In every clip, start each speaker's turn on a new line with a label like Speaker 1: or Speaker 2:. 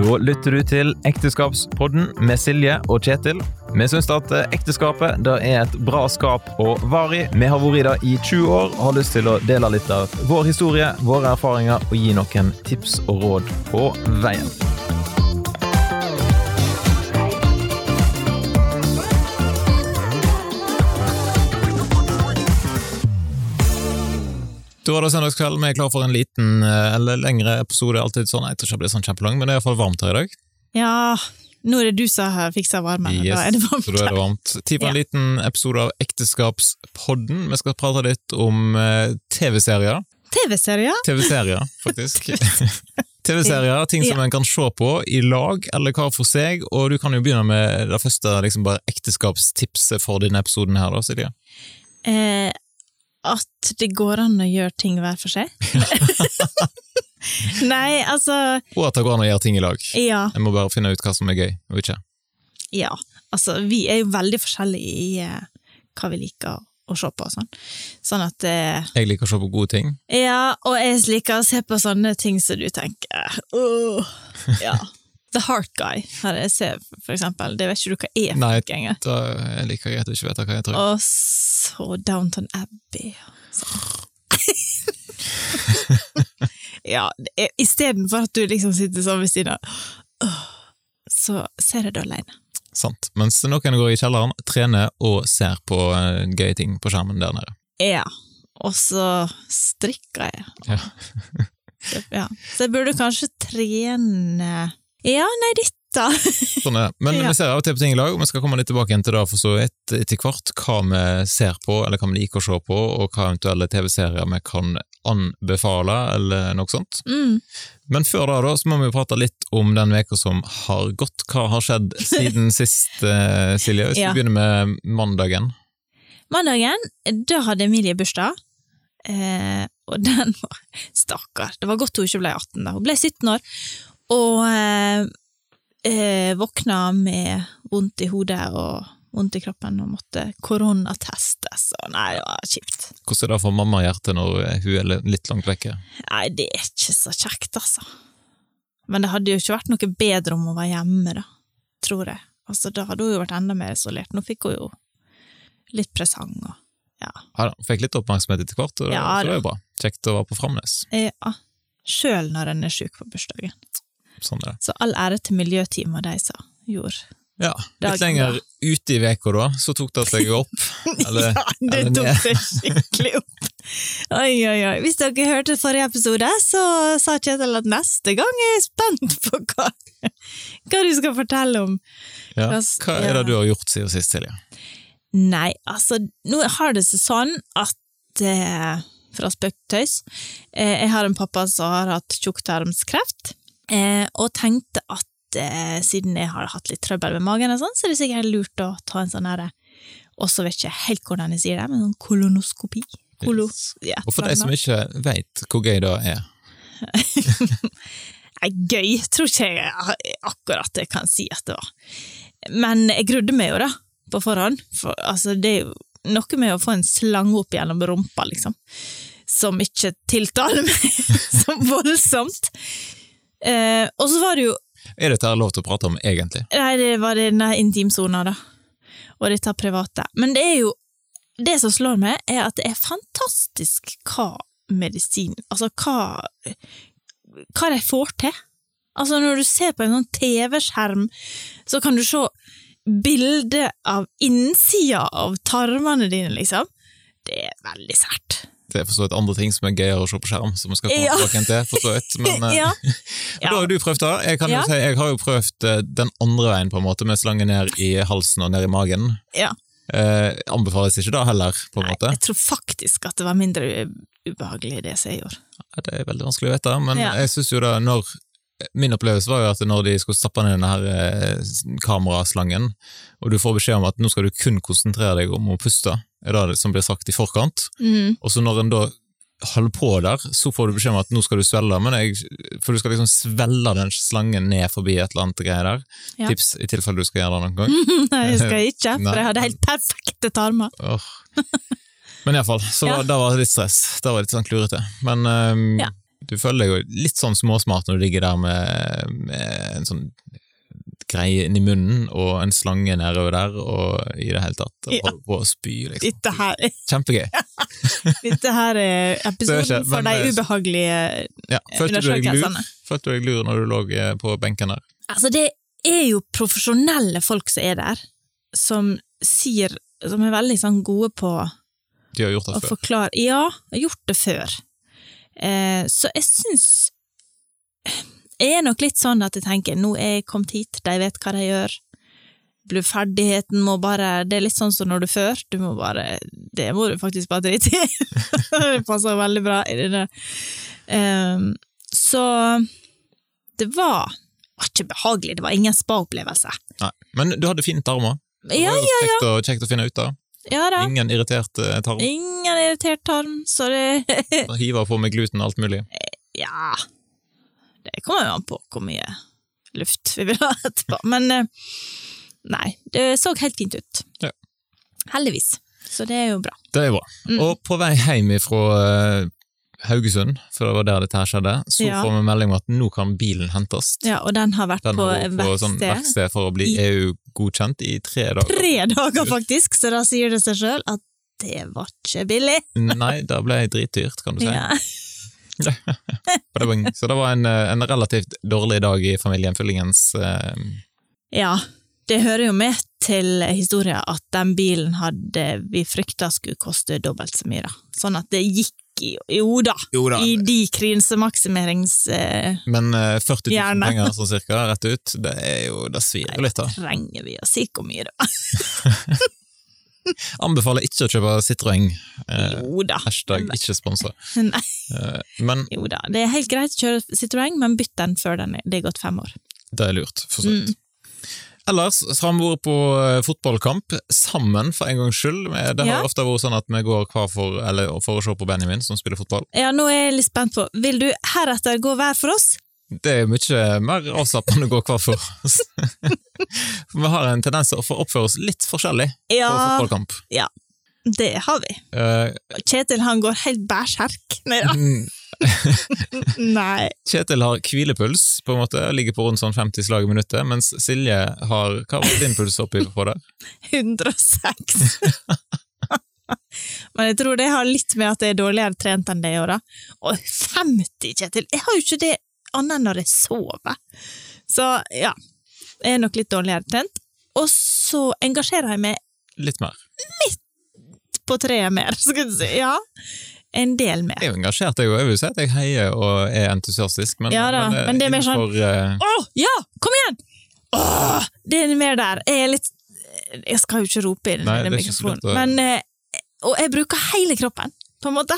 Speaker 1: Da lytter du til Ekteskapspodden med Silje og Kjetil. Vi syns at ekteskapet er et bra skap å være i. Vi har vært i det i 20 år og har lyst til å dele litt av vår historie, våre erfaringer og gi noen tips og råd på veien. Da var det søndagskveld, vi er klar for en liten eh, eller lengre episode. alltid sånn, Jeg tror ikke det blir sånn kjempelang, men det er iallfall varmt her i dag.
Speaker 2: Ja, nå er det du som har fiksa varmen.
Speaker 1: Yes,
Speaker 2: da er det varmt.
Speaker 1: så da er det varmt. Tid for en
Speaker 2: Ja.
Speaker 1: liten episode av Ekteskapspodden. Vi skal prate litt om eh, TV-serier.
Speaker 2: TV-serier?
Speaker 1: TV-serier, faktisk. TV-serier, ting som
Speaker 2: Ja.
Speaker 1: en kan se på i lag, eller hver for seg. Og du kan jo begynne med det første liksom bare ekteskapstipset for denne episoden her, da, Silje.
Speaker 2: Eh, at det går an å gjøre ting hver for seg. Nei, altså
Speaker 1: Og at det går an å gjøre ting i lag.
Speaker 2: Ja.
Speaker 1: Jeg må bare finne ut hva som er gøy, og ikke.
Speaker 2: ja. Altså, vi er jo veldig forskjellige i eh, hva vi liker å se på og sånn. Sånn at eh,
Speaker 1: Jeg liker å se på gode ting.
Speaker 2: Ja, og jeg liker å se på sånne ting som du tenker Åh, ja. The Heart Guy her jeg sett, for eksempel. Det vet ikke du hva er for
Speaker 1: Nei.
Speaker 2: noe engang.
Speaker 1: Da er like greit å ikke vite hva jeg tror.
Speaker 2: Og så Downton Abbey. Ja, istedenfor at du liksom sitter sånn ved siden av, så ser jeg det alene.
Speaker 1: Sant. Mens noen går i kjelleren, trener og ser på eh, gøye ting på skjermen der nede.
Speaker 2: Ja, og så strikker jeg.
Speaker 1: Ja.
Speaker 2: Ja. så jeg burde kanskje trene Ja, nei, dette
Speaker 1: Sånn er det. Men
Speaker 2: Ja.
Speaker 1: vi ser av og til på ting i lag, og vi skal komme litt tilbake igjen til det for så vidt etter hvert, hva vi ser på, eller hva vi liker å se på, og hva eventuelle TV-serier vi kan anbefale, eller noe sånt.
Speaker 2: mm.
Speaker 1: Men før da, da, så må vi prate litt om den veka som har gått. Hva har skjedd siden sist, uh, Silje? Hvis
Speaker 2: Ja.
Speaker 1: vi begynner med mandagen.
Speaker 2: Mandagen, da hadde Emilie bursdag. Eh, og den var Stakkar. Det var godt hun ikke ble 18, da. Hun ble 17 år. Og eh, eh, våkna med vondt i hodet og vondt i kroppen og måtte koronatestes. Og nei, det var kjipt.
Speaker 1: Hvordan er det for mammahjertet når hun er litt langt vekke?
Speaker 2: Nei, det er ikke så kjekt, altså. Men det hadde jo ikke vært noe bedre om hun var hjemme, da. Tror jeg. Altså, da hadde hun jo vært enda mer isolert. Nå fikk hun jo litt presang og ja.
Speaker 1: Ja fikk litt oppmerksomhet etter hvert, og
Speaker 2: Ja,
Speaker 1: så det
Speaker 2: var
Speaker 1: er jo bra. Kjekt å være på Framnes.
Speaker 2: Ja. Sjøl når en er sjuk på bursdagen.
Speaker 1: Sånn det.
Speaker 2: Så all ære til miljøteamet de som gjorde.
Speaker 1: Ja,
Speaker 2: Dagen,
Speaker 1: litt lenger ute i veka da, så tok det seg opp. Eller,
Speaker 2: ja, det tok seg skikkelig opp! Oi, oi, oi. Hvis dere hørte forrige episode, så sa Kjetil at neste gang er jeg spent på hva, hva du skal fortelle om.
Speaker 1: Ja. Hva er det du har gjort siden sist, Silje?
Speaker 2: Nei, altså, nå har det seg sånn at eh, Fra spøk til tøys. Eh, jeg har en pappa som har hatt tjukktarmskreft, eh, og tenkte at eh, siden jeg har hatt litt trøbbel med magen, og sånn, så er det sikkert lurt å ta en sånn herre Og så vet jeg ikke helt hvordan jeg sier det, men sånn kolonoskopi. Kolo,
Speaker 1: Yes.
Speaker 2: ja,
Speaker 1: Og for de som ikke vet hvor gøy det er,
Speaker 2: Nei, gøy tror ikke jeg akkurat jeg kan si at det var. Men jeg grudde meg jo, da, på forhånd. For altså, det er jo noe med å få en slange opp gjennom rumpa, liksom, som ikke tiltaler meg så voldsomt. Eh, og så var det jo
Speaker 1: er dette lov til å prate om egentlig?
Speaker 2: Nei, det var denne intimsona, da. Og dette private. Men det er jo Det som slår meg, er at det er fantastisk hva medisin Altså, hva Hva de får til. Altså, når du ser på en sånn TV-skjerm, så kan du se bilde av innsida av tarmene dine, liksom. Det er veldig sært.
Speaker 1: Det er for så vidt andre ting som er gøyere å se på skjerm, som vi skal komme
Speaker 2: Ja.
Speaker 1: tilbake til, for så vidt. Men, eh,
Speaker 2: Ja.
Speaker 1: men da har du prøvd det. Jeg, kan jo si, jeg har jo prøvd eh, den andre veien, på en måte, med slange ned i halsen og ned i magen.
Speaker 2: Ja.
Speaker 1: Eh, anbefales ikke da heller, på en
Speaker 2: Nei,
Speaker 1: måte.
Speaker 2: jeg tror faktisk at det var mindre ubehagelig, det som jeg gjorde.
Speaker 1: Ja, Det er veldig vanskelig å vite, men jeg synes jo da når Min opplevelse var jo at når de skulle stappe ned denne her eh, kameraslangen, og du får beskjed om at nå skal du kun konsentrere deg om å puste, er det som blir sagt i forkant,
Speaker 2: Mm.
Speaker 1: og så når en da holder på der, så får du beskjed om at nå skal du svelle, men jeg, for du skal liksom svelle den slangen ned forbi et eller annet greier der.
Speaker 2: Ja.
Speaker 1: Tips i tilfelle du skal gjøre det noen gang.
Speaker 2: Nei, jeg skal ikke, for jeg hadde helt perfekte tarmer.
Speaker 1: Oh. Men iallfall, så
Speaker 2: Ja.
Speaker 1: var- da var det litt stress. Da var det litt sånn klurete. Men um,
Speaker 2: Ja.
Speaker 1: Du føler deg jo litt sånn småsmart når du ligger der med, med en sånn greie inni munnen og en slange nedover der, og i det hele tatt
Speaker 2: Ja.
Speaker 1: holder på å spy, liksom.
Speaker 2: Dette her,
Speaker 1: Kjempegøy.
Speaker 2: dette her er episoden
Speaker 1: ikke-
Speaker 2: for de ubehagelige
Speaker 1: Ja.
Speaker 2: Undersøkelsene.
Speaker 1: Følte du deg lur når du lå eh, på benken der?
Speaker 2: Altså, det er jo profesjonelle folk som er der, som sier Som er veldig sånn gode på
Speaker 1: De har gjort det før.
Speaker 2: forklare Ja, har gjort det før. Eh, så jeg syns Jeg er nok litt sånn at jeg tenker nå er jeg kommet hit, de vet hva de gjør. Ferdigheten må bare Det er litt sånn som når du før, du må bare Det må du faktisk bare drite i. det passer veldig bra i det der. Eh, så det var, var ikke behagelig, det var ingen spa-opplevelse.
Speaker 1: Men du hadde fint armer. Det
Speaker 2: Ja,
Speaker 1: var jo kjekt, å, kjekt å finne ut av.
Speaker 2: ja da.
Speaker 1: Ingen irritert eh, tarm.
Speaker 2: Ingen irritert tarm, så det
Speaker 1: Hiver på med gluten og alt mulig.
Speaker 2: Ja Det kommer jo an på hvor mye luft vi vil ha etterpå. Men eh, nei, det så helt fint ut.
Speaker 1: Ja.
Speaker 2: Heldigvis. Så det er jo bra.
Speaker 1: Det er bra.
Speaker 2: Mm.
Speaker 1: Og på vei hjem fra Haugesund, for det var der dette her skjedde, så
Speaker 2: Ja.
Speaker 1: får vi melding om at nå kan bilen hentes.
Speaker 2: Ja, og den har vært
Speaker 1: Den
Speaker 2: på
Speaker 1: har på verksted. sånn
Speaker 2: verksted
Speaker 1: for å bli EU-godkjent i tre dager.
Speaker 2: tre dager, faktisk, så da sier det seg sjøl at det var ikke billig.
Speaker 1: Nei, det ble dritdyrt, kan du si.
Speaker 2: Ja.
Speaker 1: Så det var en, eh, en relativt dårlig dag i familien Fyllingens eh,
Speaker 2: ja, det hører jo med til historien at den bilen hadde vi frykta skulle koste dobbelt så mye, da. Sånn at det gikk i Jo da,
Speaker 1: Jo da,
Speaker 2: i de krinsemaksimerings... Eh,
Speaker 1: men eh, 40 000
Speaker 2: Gjerne.
Speaker 1: penger sånn cirka, rett ut, det er jo, det svir jo litt da.
Speaker 2: trenger vi å si hvor mye da?
Speaker 1: Anbefaler ikke å kjøpe Citroën. Eh,
Speaker 2: Jo da.
Speaker 1: hashtag ikke sponsa. Eh, men
Speaker 2: jo da. Det er helt greit å kjøre Citroën, men bytt den før den er, det er gått fem år.
Speaker 1: det er lurt, for så vidt.
Speaker 2: Mm.
Speaker 1: Ellers så har vi vært på eh, fotballkamp sammen, for en gangs skyld. Det har
Speaker 2: Ja.
Speaker 1: ofte vært sånn at vi går hver for, eller for å se på Benjamin, som spiller fotball.
Speaker 2: Ja, nå er jeg litt spent på, vil du heretter gå hver for oss?
Speaker 1: Det er mye mer avslappende å gå hver for oss. Vi har en tendens til å få oppføre oss litt forskjellig på fotballkamp.
Speaker 2: Ja, det har vi.
Speaker 1: Uh,
Speaker 2: Kjetil han går helt bærsjerk. Nei da. Nei.
Speaker 1: Kjetil har hvilepuls, på en måte, ligger på rundt sånn 50 slag i minuttet, mens Silje har Hva var din puls oppi på det?
Speaker 2: 106. Men jeg tror det har litt med at jeg er dårligere trent enn det, da. Og 50, Kjetil! Jeg har jo ikke det annet enn når jeg sover. Så ja, jeg er nok litt dårligere trent. Og så engasjerer jeg meg
Speaker 1: Litt mer.
Speaker 2: på treet mer, skal du si. Ja, en del mer.
Speaker 1: Jeg er jo engasjert, jeg òg. Jeg vil si at jeg heier og er entusiastisk, men,
Speaker 2: Ja da,
Speaker 1: men,
Speaker 2: men det er mer sånn-
Speaker 1: innenfor, eh,
Speaker 2: Å, ja! Kom igjen! Åh, det er mer der. Jeg er litt Jeg skal jo ikke rope i den
Speaker 1: Nei,
Speaker 2: mikrofonen,
Speaker 1: å-
Speaker 2: men eh, Og jeg bruker hele kroppen, på en måte.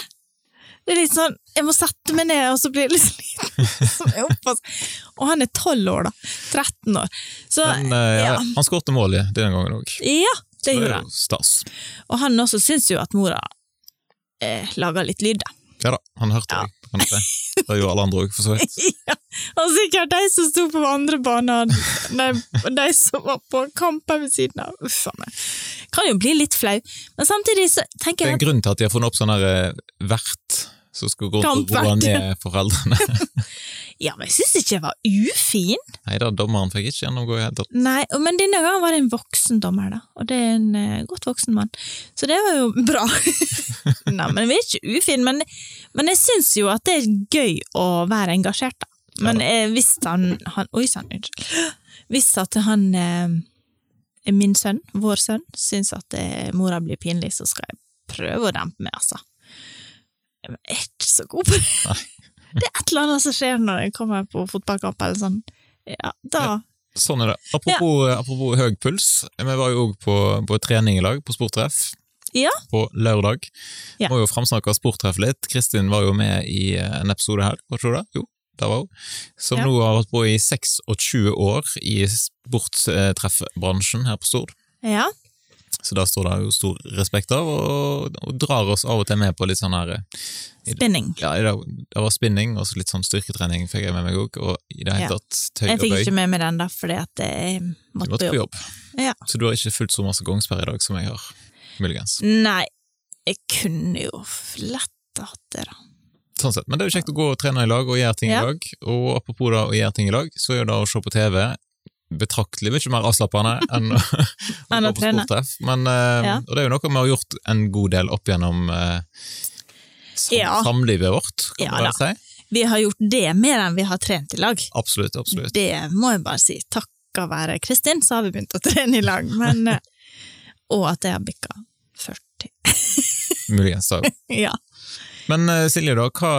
Speaker 2: Det er litt sånn Jeg må sette meg ned, og så blir jeg litt sliten. Og han er tolv år, da. 13 år. Så
Speaker 1: men eh, ja,
Speaker 2: ja.
Speaker 1: han skåret mål i denne gangen òg.
Speaker 2: ja, det gjorde han.
Speaker 1: stas.
Speaker 2: Og han også syns jo at mora eh, lager litt lyd, da.
Speaker 1: Ja da, han hørte
Speaker 2: Ja.
Speaker 1: deg, si. Det gjorde alle andre òg, for så vidt.
Speaker 2: ja, og sikkert de som sto på andre baner, de, de som var på kamper ved siden av. Uff a meg. Kan jo bli litt flau, men samtidig så
Speaker 1: Det er en grunn til at de har funnet opp sånn her eh, vert som skal gå rundt og roe ned foreldrene.
Speaker 2: ja, men jeg syns ikke jeg var ufin.
Speaker 1: Nei da, dommeren fikk ikke gjennomgå i det hele tatt.
Speaker 2: Nei, men denne gangen var det en voksen dommer, da, og det er en uh, godt voksen mann. Så det var jo bra. Nei, men vi er ikke ufine, men, men jeg syns jo at det er gøy å være engasjert, da. Men eh, hvis han, han Oi sann, unnskyld. Hvis at han eh, min sønn, vår sønn, syns at eh, mora blir pinlig, så skal jeg prøve å dempe meg, altså. Jeg er ikke så god på det. Det er et eller annet som skjer når jeg kommer på fotballkamp eller sånn. Ja, da
Speaker 1: Sånn er det. Apropos, apropos høy puls, vi var jo òg på, på trening i lag, på sporttreff.
Speaker 2: Ja.
Speaker 1: På lørdag.
Speaker 2: Ja.
Speaker 1: Må jo framsnakke sporttreff litt. Kristin var jo med i en episode her, var ikke du det? Jo, det var hun. Som
Speaker 2: Ja.
Speaker 1: nå har vært på i 26 år i sportstreffbransjen her på Stord.
Speaker 2: Ja,
Speaker 1: Så da står det jo stor respekt av, og, og drar oss av og til med på litt sånn her
Speaker 2: spinning.
Speaker 1: Ja, det, det var spinning og litt sånn styrketrening fikk jeg med meg òg, og i det hele
Speaker 2: Ja.
Speaker 1: tatt tøy og bøy.
Speaker 2: Jeg fikk ikke med meg den da, fordi at jeg måtte
Speaker 1: måtte
Speaker 2: på jobb. Ja.
Speaker 1: Så du har ikke fulgt så masse gangsperre i dag som jeg har, muligens.
Speaker 2: Nei, jeg kunne jo lett hatt det, da.
Speaker 1: sånn sett. Men det er jo kjekt å gå og trene i lag og gjøre ting
Speaker 2: Ja.
Speaker 1: i lag. Og apropos da å gjøre ting i lag, så er det å se på TV betraktelig mye mer avslappende enn å, gå på sporttreff. Men, eh,
Speaker 2: Ja.
Speaker 1: Og det er jo noe vi har gjort en god del opp gjennom eh, sam
Speaker 2: Ja.
Speaker 1: samlivet vårt, kan
Speaker 2: Ja
Speaker 1: man si.
Speaker 2: Vi har gjort det mer enn vi har trent i lag.
Speaker 1: Absolutt, absolutt.
Speaker 2: Det må jeg bare si. Takka være Kristin, så har vi begynt å trene i lag. Men, eh, og at jeg har bikka 40.
Speaker 1: Muligens da.
Speaker 2: Ja.
Speaker 1: Men eh, Silje, da, hva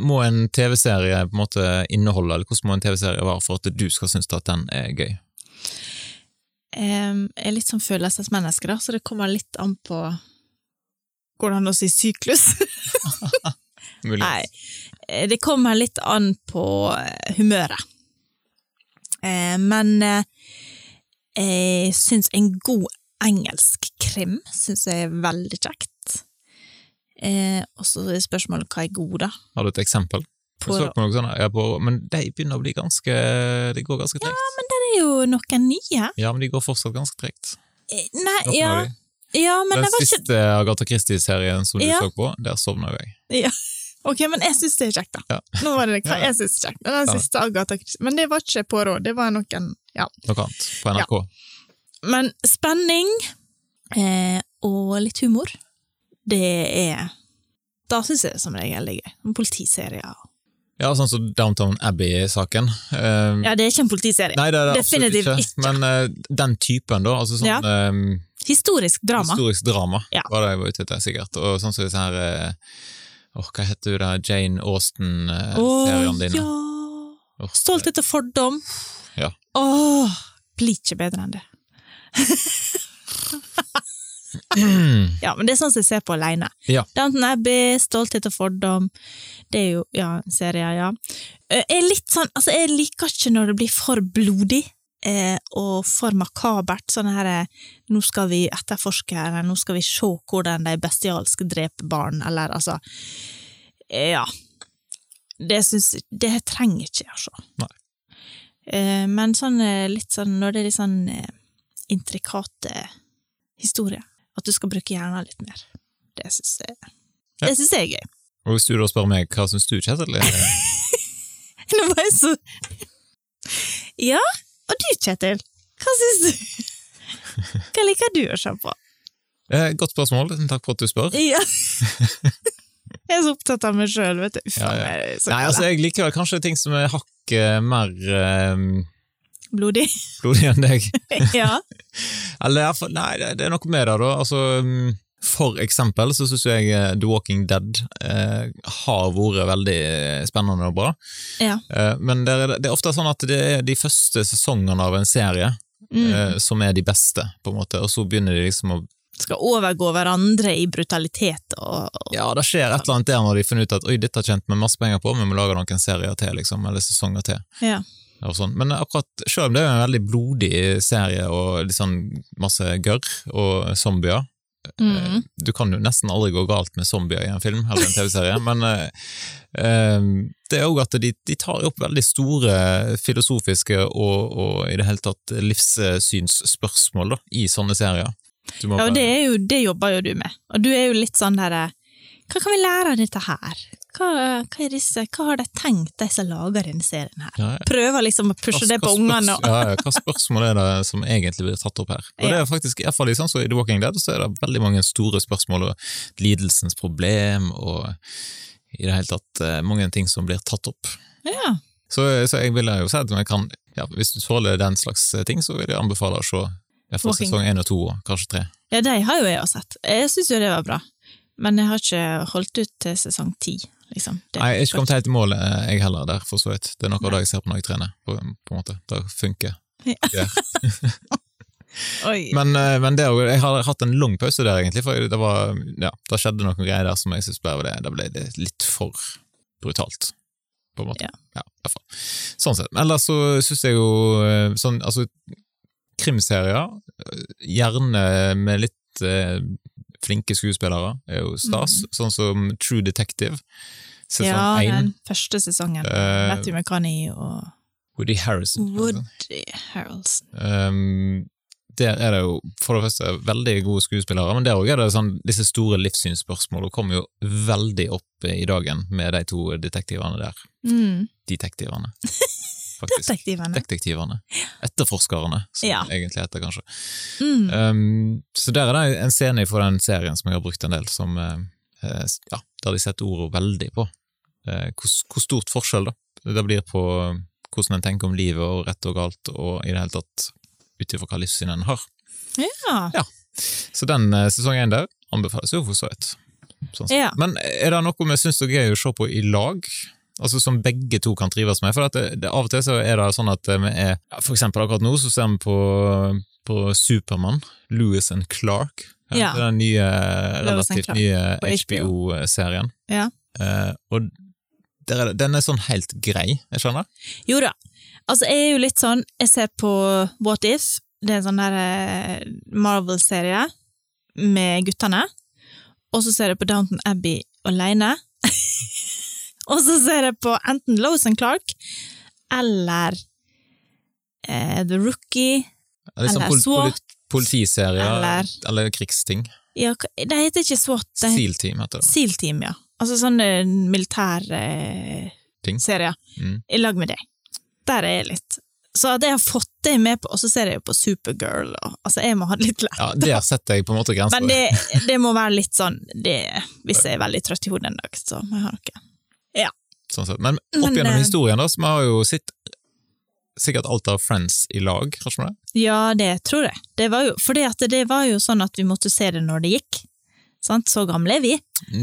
Speaker 1: må en TV-serie på en måte inneholde, eller hvordan må en TV-serie være for at du skal synes at den er gøy?
Speaker 2: Jeg er litt sånn følelsesmenneske, da, så det kommer litt an på Går det an å si syklus? Nei, eh, det kommer litt an på eh, humøret. Men jeg syns en god engelsk krim syns jeg er veldig kjekt. Eh, og så er spørsmålet hva er god, da?
Speaker 1: Har du et eksempel?
Speaker 2: På,
Speaker 1: sånt, ja, på, men de begynner å bli ganske Det går ganske tregt. Ja,
Speaker 2: men det er jo noen nye.
Speaker 1: Ja, men de går fortsatt ganske tregt.
Speaker 2: Eh, Nei,
Speaker 1: Noen
Speaker 2: ja,
Speaker 1: av de.
Speaker 2: ja men
Speaker 1: Den
Speaker 2: var ikke
Speaker 1: siste Agatha Christie-serien som du
Speaker 2: Ja.
Speaker 1: så på, der sovna jeg.
Speaker 2: Ok, men jeg syns det er kjekt, da.
Speaker 1: Ja.
Speaker 2: Nå var det hva
Speaker 1: Ja.
Speaker 2: jeg syns er kjekt. Den
Speaker 1: Ja.
Speaker 2: siste Agatha Christie. Men det var ikke på råd, det var noen Ja.
Speaker 1: Noe annet på NRK.
Speaker 2: Men spenning eh, og litt humor, det er Da syns jeg det som regel er gøy. En Politiserie.
Speaker 1: Ja, sånn som Downtown Abbey-saken. Uh,
Speaker 2: Ja, det er ikke en politiserie.
Speaker 1: Nei, det er det
Speaker 2: definitivt
Speaker 1: ikke.
Speaker 2: ikke.
Speaker 1: Men uh, den typen, da. Altså sånn
Speaker 2: Ja.
Speaker 1: um,
Speaker 2: Historisk drama.
Speaker 1: historisk drama,
Speaker 2: Ja.
Speaker 1: var det jeg var ute etter, sikkert. Og sånn som disse her uh, Åh, hva heter du da? Jane Austen-seriene dine.
Speaker 2: ja!
Speaker 1: Oh,
Speaker 2: Stolthet og fordom.
Speaker 1: Ja.
Speaker 2: Åh, blir ikke bedre enn det. Ja, men det er sånn som jeg ser på alene.
Speaker 1: Ja.
Speaker 2: Downton Abbey, Stolthet og fordom, det er jo ja, serier, ja. Eh, Jeg er litt sånn, altså jeg liker ikke når det blir for blodig eh, og for makabert, sånn her eh, nå skal vi etterforske her, nå skal vi se hvordan de bestialske dreper barn, eller altså Ja. Det syns Det trenger ikke jeg å se.
Speaker 1: Nei.
Speaker 2: Eh, men sånn litt sånn, når det er litt sånn intrikate historier, at du skal bruke hjernen litt mer. Det syns jeg,
Speaker 1: Ja.
Speaker 2: jeg er gøy.
Speaker 1: Og hvis du da spør meg, hva syns du, Kjetil?
Speaker 2: Nå var jeg så Ja, og du, Kjetil? Hva syns du? Hva liker du å se på?
Speaker 1: eh, Godt spørsmål, takk for at du spør.
Speaker 2: Ja. Jeg er så opptatt av meg sjøl, vet du. Uff,
Speaker 1: Ja, ja. Nei, altså, jeg liker vel kanskje ting som er hakket mer eh,
Speaker 2: blodig.
Speaker 1: blodig enn deg.
Speaker 2: ja.
Speaker 1: Eller nei, det, er noe med det, da. Altså, mm, for eksempel så syns jeg eh, The Walking Dead eh, har vært veldig spennende og bra.
Speaker 2: Ja.
Speaker 1: Eh, men det er, det er ofte sånn at det er de første sesongene av en serie
Speaker 2: Mm.
Speaker 1: eh, som er de beste, på en måte, og så begynner de liksom å
Speaker 2: Skal overgå hverandre i brutalitet og, og
Speaker 1: Ja, det skjer et eller annet der når de finner ut at oi, dette har tjent vi masse penger på, vi må lage noen serier til, liksom, eller sesonger til.
Speaker 2: ja.
Speaker 1: Sånn. Men akkurat, selv om det er en veldig blodig serie og sånn masse gørr og zombier,
Speaker 2: Mm.
Speaker 1: du kan jo nesten aldri gå galt med zombier i en film eller en TV-serie, men eh, eh, det er òg at de, de tar opp veldig store filosofiske og, og i det hele tatt livssynsspørsmål da, i sånne serier.
Speaker 2: Ja, og det, er jo, det jobber jo du med. Og du er jo litt sånn derre Hva kan vi lære av dette her? Hva, hva, disse, hva har de tenkt, de som lager denne serien her?
Speaker 1: Ja.
Speaker 2: Prøver liksom å pushe det på ungene.
Speaker 1: Ja, ja, hva spørsmål er det som egentlig blir tatt opp her? Og det er faktisk, i hvert fall sånn i The Walking Dead, så er det veldig mange store spørsmål, og lidelsens problem, og i det hele tatt eh, mange ting som blir tatt opp.
Speaker 2: Ja.
Speaker 1: Så, så jeg ville jo si at man kan, ja, hvis du tåler den slags ting, så vil jeg anbefale å se i hvert fall sesong én og to, kanskje tre.
Speaker 2: ja, de har jo jeg også sett. Jeg syns jo det var bra. Men jeg har ikke holdt ut til sesong ti, liksom. Det-
Speaker 1: Nei, jeg er ikke kommet helt i mål, eh, jeg heller, der, for så vidt. Det er noe av det jeg ser på når jeg trener, på, på en måte. Det funker.
Speaker 2: Ja.
Speaker 1: Ja. Men, eh, men det, jeg har hatt en lang pause der, egentlig, for det, var, ja, det skjedde noen greier der som jeg synes ble, det, det ble det litt for brutalt, på en måte.
Speaker 2: Ja.
Speaker 1: i hvert fall. Sånn sett. Ellers så synes jeg jo eh, sånn, altså, krimserier, gjerne med litt eh, flinke skuespillere, er jo stas, sånn som True Detective, sesong
Speaker 2: ja,
Speaker 1: 1,
Speaker 2: den første sesongen.
Speaker 1: Uh,
Speaker 2: Matthew McConney og
Speaker 1: Woody Harrison.
Speaker 2: Woody Harrelson.
Speaker 1: Um, der er det jo for det første veldig gode skuespillere, men der òg er det sånn disse store livssynsspørsmålene kommer jo veldig opp i dagen med de to detektivene der.
Speaker 2: Mm.
Speaker 1: Detektivene. Faktisk.
Speaker 2: Detektivene.
Speaker 1: Detektivene. Etterforskerne, som
Speaker 2: Ja.
Speaker 1: egentlig heter, kanskje.
Speaker 2: Mm.
Speaker 1: Um, så der er det en scene fra den serien som jeg har brukt en del, som, eh, ja, der de setter ordet veldig på. Uh, hvor, hvor stort forskjell da, det blir på hvordan en tenker om livet og rett og galt, og i det hele tatt ut ifra hva livssyn en har.
Speaker 2: Ja.
Speaker 1: Ja. Så den uh, sesong én der anbefales jo for så vidt. Sånn.
Speaker 2: Ja.
Speaker 1: Men er det noe vi syns er gøy å se på i lag? Altså Som begge to kan trives med? For det, det, av og til så er det sånn at eh, vi er ja, For eksempel akkurat nå så ser vi på, på Supermann, Lewis and Clark.
Speaker 2: Ja.
Speaker 1: Er Den nye, relativt nye
Speaker 2: HBO.
Speaker 1: HBO-serien.
Speaker 2: Ja.
Speaker 1: Eh, og der er, den er sånn helt grei, jeg skjønner?
Speaker 2: Jo da. Altså, jeg er jo litt sånn Jeg ser på What If. Det er en sånn der eh, Marvel-serie med guttene. Og så ser jeg på Downton Abbey alene. og så ser jeg på enten Lowe's and Clark eller eh, The Rookie
Speaker 1: liksom
Speaker 2: eller
Speaker 1: pol,
Speaker 2: SWAT.
Speaker 1: politiserier
Speaker 2: Eller-
Speaker 1: eller, krigsting?
Speaker 2: Ja, det heter ikke SWAT. Det heter
Speaker 1: SEAL-team heter det.
Speaker 2: SEAL Team, ja. Altså sånne militære militær eh,
Speaker 1: Ting. Mm.
Speaker 2: I lag med deg. Der er jeg litt. Så at jeg har fått det med på, og så ser jeg jo på Supergirl, og altså jeg må ha det litt lett.
Speaker 1: Ja, Der setter jeg på en måte grenser.
Speaker 2: Men det, det må være litt sånn det, Hvis jeg er veldig trøtt i hodet en dag, så må jeg ha noe.
Speaker 1: Sånn sett. Men opp gjennom
Speaker 2: eh,
Speaker 1: historien, da, så vi har jo sett sikkert alt av Friends i lag, kanskje det?
Speaker 2: Ja, det tror jeg. Det var jo, fordi at det var jo sånn at vi måtte se det når det gikk. Sant? Så gamle er vi.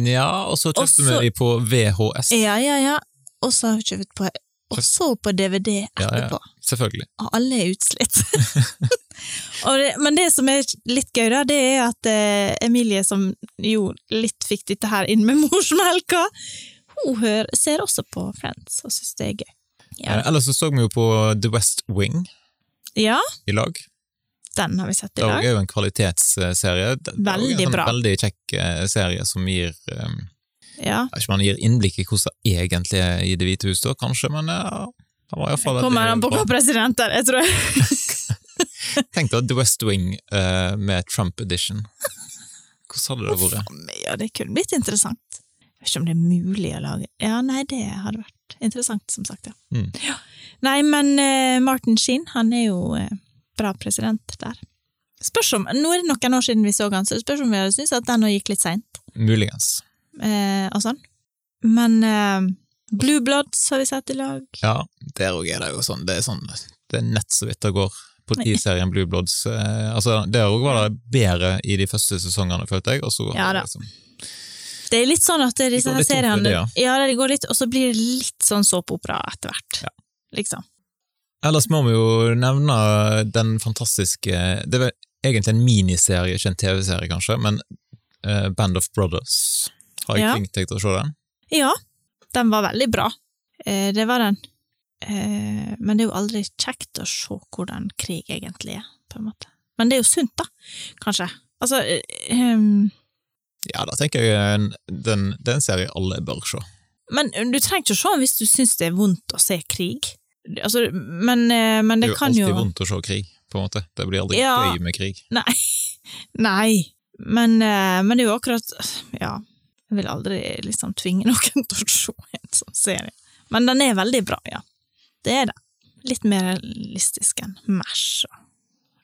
Speaker 1: Ja, og så kjøpte vi de på VHS.
Speaker 2: Ja, ja, ja. Og så har vi kjøpt på Og så på DVD
Speaker 1: Ja, ja. Selvfølgelig.
Speaker 2: Og alle er utslitt. det, men det som er litt gøy, da, det er at eh, Emilie, som jo litt fikk dette her inn med morsmelka, hun hører, ser også på Friends og syns det er gøy. Ja.
Speaker 1: Eh, Ellers så så vi jo på The West Wing
Speaker 2: ja,
Speaker 1: i lag.
Speaker 2: den har vi sett i
Speaker 1: Det er jo en kvalitetsserie. Er
Speaker 2: Veldig
Speaker 1: en sånn
Speaker 2: bra.
Speaker 1: Veldig kjekk eh, serie som gir um,
Speaker 2: Ja.
Speaker 1: Ikke man gir innblikk i hvordan det egentlig er i Det hvite hus, da, kanskje, men ja, det var iallfall
Speaker 2: Kommer han på hva president er, jeg tror
Speaker 1: Tenk deg The West Wing uh, med Trump edition. Hvordan hadde det vært?
Speaker 2: Ja, det kunne blitt interessant. Vet ikke om det er mulig å lage Ja, nei, det hadde vært interessant, som sagt, ja.
Speaker 1: Mm.
Speaker 2: ja. Nei, men uh, Martin Sheen, han er jo uh, bra president der. Spørs om, Nå er det noen år siden vi så han, så spørs om vi hadde syntes at den gikk litt seint.
Speaker 1: Muligens.
Speaker 2: Eh, og sånn. Men eh, Blue Bloods har vi sett i lag.
Speaker 1: Ja, der òg er det jo sånn Det er sånn Det er nett så vidt det går. Politiserien Blue Bloods. Altså, Der òg var det bedre i de første sesongene, følte jeg, og så
Speaker 2: Ja da.
Speaker 1: liksom
Speaker 2: Det er litt sånn at det, disse her seriene
Speaker 1: det,
Speaker 2: Ja, det går litt, og så blir det litt sånn såpeopera etter hvert.
Speaker 1: Ja.
Speaker 2: Liksom.
Speaker 1: Ellers må vi jo nevne den fantastiske Det er vel egentlig en miniserie, ikke en TV-serie kanskje, men uh, Band of Brothers. Har jeg
Speaker 2: Ja.
Speaker 1: tenkt å se den?
Speaker 2: Ja, den var veldig bra. Eh, det var den. Eh, men det er jo aldri kjekt å se hvordan krig egentlig er, på en måte. Men det er jo sunt, da, kanskje. Altså ehm,
Speaker 1: Ja, da tenker jeg den, den, det er en serie alle bør se.
Speaker 2: Men du trenger ikke å se den hvis du syns det er vondt å se krig. Altså, men, eh, men
Speaker 1: Det
Speaker 2: det,
Speaker 1: er jo
Speaker 2: kan
Speaker 1: alltid
Speaker 2: jo
Speaker 1: vondt å se krig, på en måte. Det blir aldri
Speaker 2: Ja.
Speaker 1: gøy med krig.
Speaker 2: Nei. Nei. Men, eh, men det er jo akkurat Ja, jeg vil aldri liksom tvinge noen til å se en sånn serie. Men den er veldig bra, ja. Det er det. Litt mer realistisk enn Mash og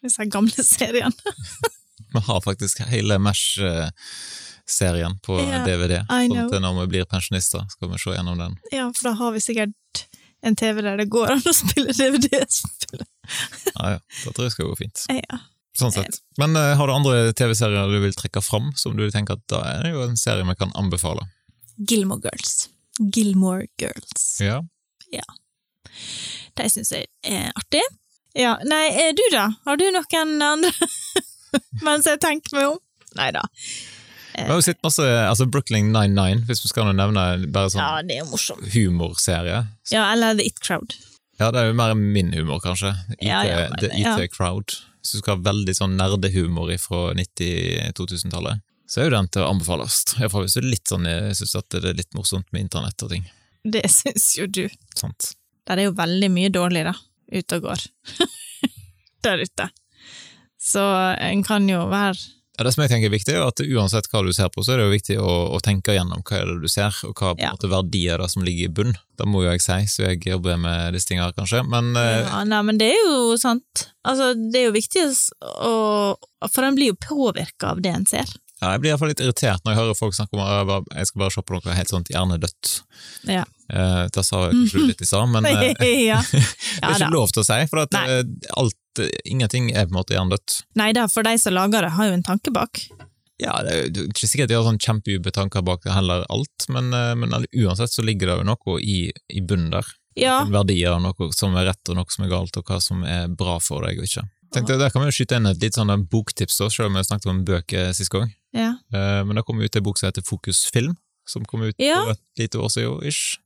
Speaker 2: disse gamle seriene.
Speaker 1: Vi har faktisk hele Mash-serien på
Speaker 2: Ja,
Speaker 1: DVD, sånn at når vi blir pensjonister, skal vi se gjennom den.
Speaker 2: Ja, for da har vi sikkert en TV der det går an å spille DVD-spill.
Speaker 1: Ja, ja, det tror jeg skal gå fint.
Speaker 2: Ja.
Speaker 1: Sånn sett. Men uh, har du andre TV-serier du vil trekke fram, som du tenker at da er det jo en serie vi kan anbefale?
Speaker 2: Gilmore Girls. Gilmore Girls.
Speaker 1: Ja.
Speaker 2: De syns jeg er artig. Ja, nei, eh, du da? Har du noen andre? Mens jeg tenker meg om? Nei da.
Speaker 1: Vi har jo sett masse altså Brooklyn 99, hvis vi skal nevne bare sånn
Speaker 2: Ja, det er morsom.
Speaker 1: humorserie.
Speaker 2: Ja, eller The It Crowd.
Speaker 1: Ja, det er jo mer min humor, kanskje. IT,
Speaker 2: Ja, ja, men-
Speaker 1: The
Speaker 2: ja.
Speaker 1: IT Crowd. Hvis du skal ha veldig sånn nerdehumor fra 90-2000-tallet, så er jo den til å anbefales. Iallfall hvis du er litt sånn, jeg synes at det er litt morsomt med internett og ting.
Speaker 2: Det syns jo du.
Speaker 1: Sant?
Speaker 2: Der er jo veldig mye dårlig, da, ute og går. Der ute. Så en kan jo være
Speaker 1: Ja, det som jeg tenker er viktig, er at uansett hva du ser på, så er det jo viktig å, å tenke gjennom hva er det du ser, og hva
Speaker 2: Ja.
Speaker 1: måte verdier det som ligger i bunn. Det må jo jeg si, så jeg jobber med disse tingene, kanskje. Men eh,
Speaker 2: Ja, nei, men det er jo sant. Altså, det er jo viktig å For en blir jo påvirka av det en ser.
Speaker 1: ja, jeg blir iallfall litt irritert når jeg hører folk snakke om at jeg skal bare se på noe helt sånt hjernedødt.
Speaker 2: Ja.
Speaker 1: Eh, det sa jeg kanskje litt i stad, men eh,
Speaker 2: ja.
Speaker 1: det er ikke lov til å si, for at eh, alt, eh, ingenting er på en måte hjernedødt.
Speaker 2: Nei da, for de som lager det, har jo en tanke bak.
Speaker 1: Ja, det er jo ikke sikkert de har sånn kjempedype tanker bak det heller, alt, men, eh, men uansett så ligger det jo noe i, i bunnen der.
Speaker 2: Ja,
Speaker 1: verdier, noe som er rett og noe som er galt, og hva som er bra for deg og ikke. Tenkte, Der kan vi jo skyte inn et litt sånn boktips, da, selv om vi snakket om bøker sist gang.
Speaker 2: ja.
Speaker 1: Eh, Men det kom ut en bok som heter Fokus Film, som kom ut
Speaker 2: Ja.
Speaker 1: for et lite år siden, ish.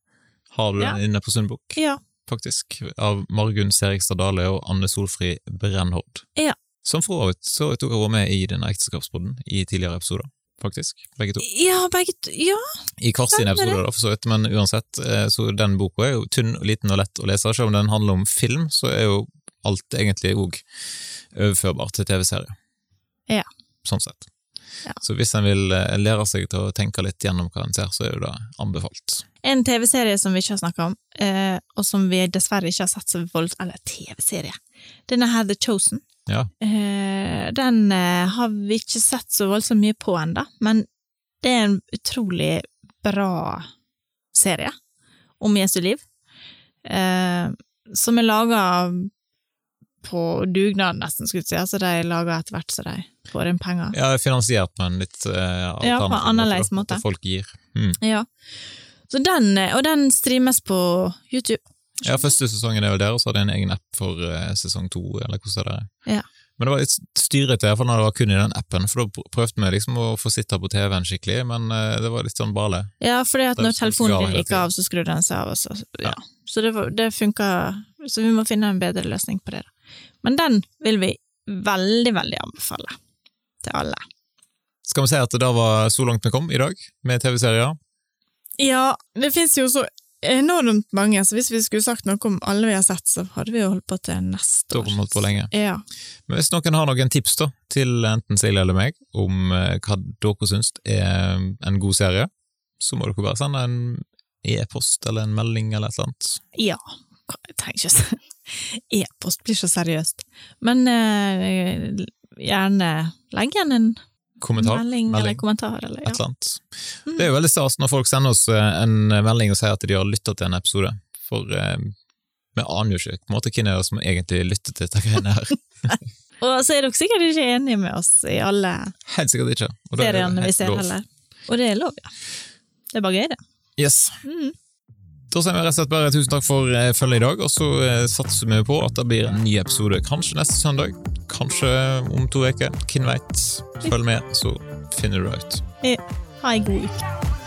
Speaker 1: Har du den inne på Sundbok?
Speaker 2: ja.
Speaker 1: Faktisk, av Margunn Serigstad Dale og Anne Solfrid Brennhord.
Speaker 2: Ja.
Speaker 1: Som for så tok dere med i denne ekteskapspodden i tidligere episoder, faktisk, begge to.
Speaker 2: Ja, begge to. Ja,
Speaker 1: I hver sin episode, da, for så vidt, men uansett, eh, så den boka er jo tynn, liten og lett å lese, selv om den handler om film, så er jo alt egentlig òg overførbart til TV-serie.
Speaker 2: Ja.
Speaker 1: Sånn sett.
Speaker 2: Ja.
Speaker 1: Så hvis en vil eh, lære seg til å tenke litt gjennom hva en ser, så er jo det anbefalt.
Speaker 2: En TV-serie som vi ikke har snakka om, eh, og som vi dessverre ikke har sett så voldsomt Eller TV-serie. Denne her The Chosen.
Speaker 1: Ja.
Speaker 2: Eh, den eh, har vi ikke sett så voldsomt mye på ennå, men det er en utrolig bra serie om Jesu liv. Eh, som er laga på dugnad, nesten, skulle jeg si. Altså, de er laga etter hvert så de får inn penger.
Speaker 1: Ja, finansiert på en litt eh,
Speaker 2: Ja, på annerledes måte.
Speaker 1: måte. Folk gir. Mm.
Speaker 2: Ja. Så den, eh, og den streames på YouTube.
Speaker 1: Ja, første sesongen er vel der, og så har de en egen app for eh, sesong to, eller hvordan det er.
Speaker 2: Ja.
Speaker 1: Men det var litt styrete, i hvert fall når det var kun i den appen, for da prøvde vi liksom å få sitte på TV-en skikkelig, men eh, det var litt sånn bale.
Speaker 2: Ja, at når telefonen din gikk av, så skrudde den seg av. og Så, ja.
Speaker 1: Ja.
Speaker 2: så det, var- det funka Så vi må finne en bedre løsning på det. da. Men den vil vi veldig, veldig anbefale til alle.
Speaker 1: Skal vi si at det da var så langt vi kom i dag, med TV-serier?
Speaker 2: Ja, det fins jo så enormt mange, så hvis vi skulle sagt noe om alle vi har sett, så hadde vi jo holdt på til neste år.
Speaker 1: holdt på lenge.
Speaker 2: Ja.
Speaker 1: Men hvis noen har noen tips da, til enten Silje eller meg, om eh, hva dere syns er en god serie, så må dere bare sende en e-post eller en melding eller et eller annet.
Speaker 2: ja. Jeg trenger ikke E-post blir så seriøst. Men eh, gjerne legg igjen en
Speaker 1: Kommentar,
Speaker 2: melding, eller kommentar. Eller,
Speaker 1: et eller annet. Det er jo veldig stas når folk sender oss eh, en melding og sier at de har lyttet til en episode, for eh, vi aner jo ikke på en måte hvem er det som egentlig lytter til dette greiene her.
Speaker 2: Og så er dere sikkert ikke enige med oss i alle
Speaker 1: Helt sikkert ikke. Og det er
Speaker 2: seriene vi ser heller. Og det er lov, ja. Det er bare gøy, det.
Speaker 1: Yes.
Speaker 2: Mm.
Speaker 1: Da sier vi rett og slett bare tusen takk for eh, følget i dag, og så eh, satser vi på at det blir en ny episode kanskje neste søndag, kanskje om to uker, hvem veit. Følg med, så finner du det ut.
Speaker 2: Ha ei god uke.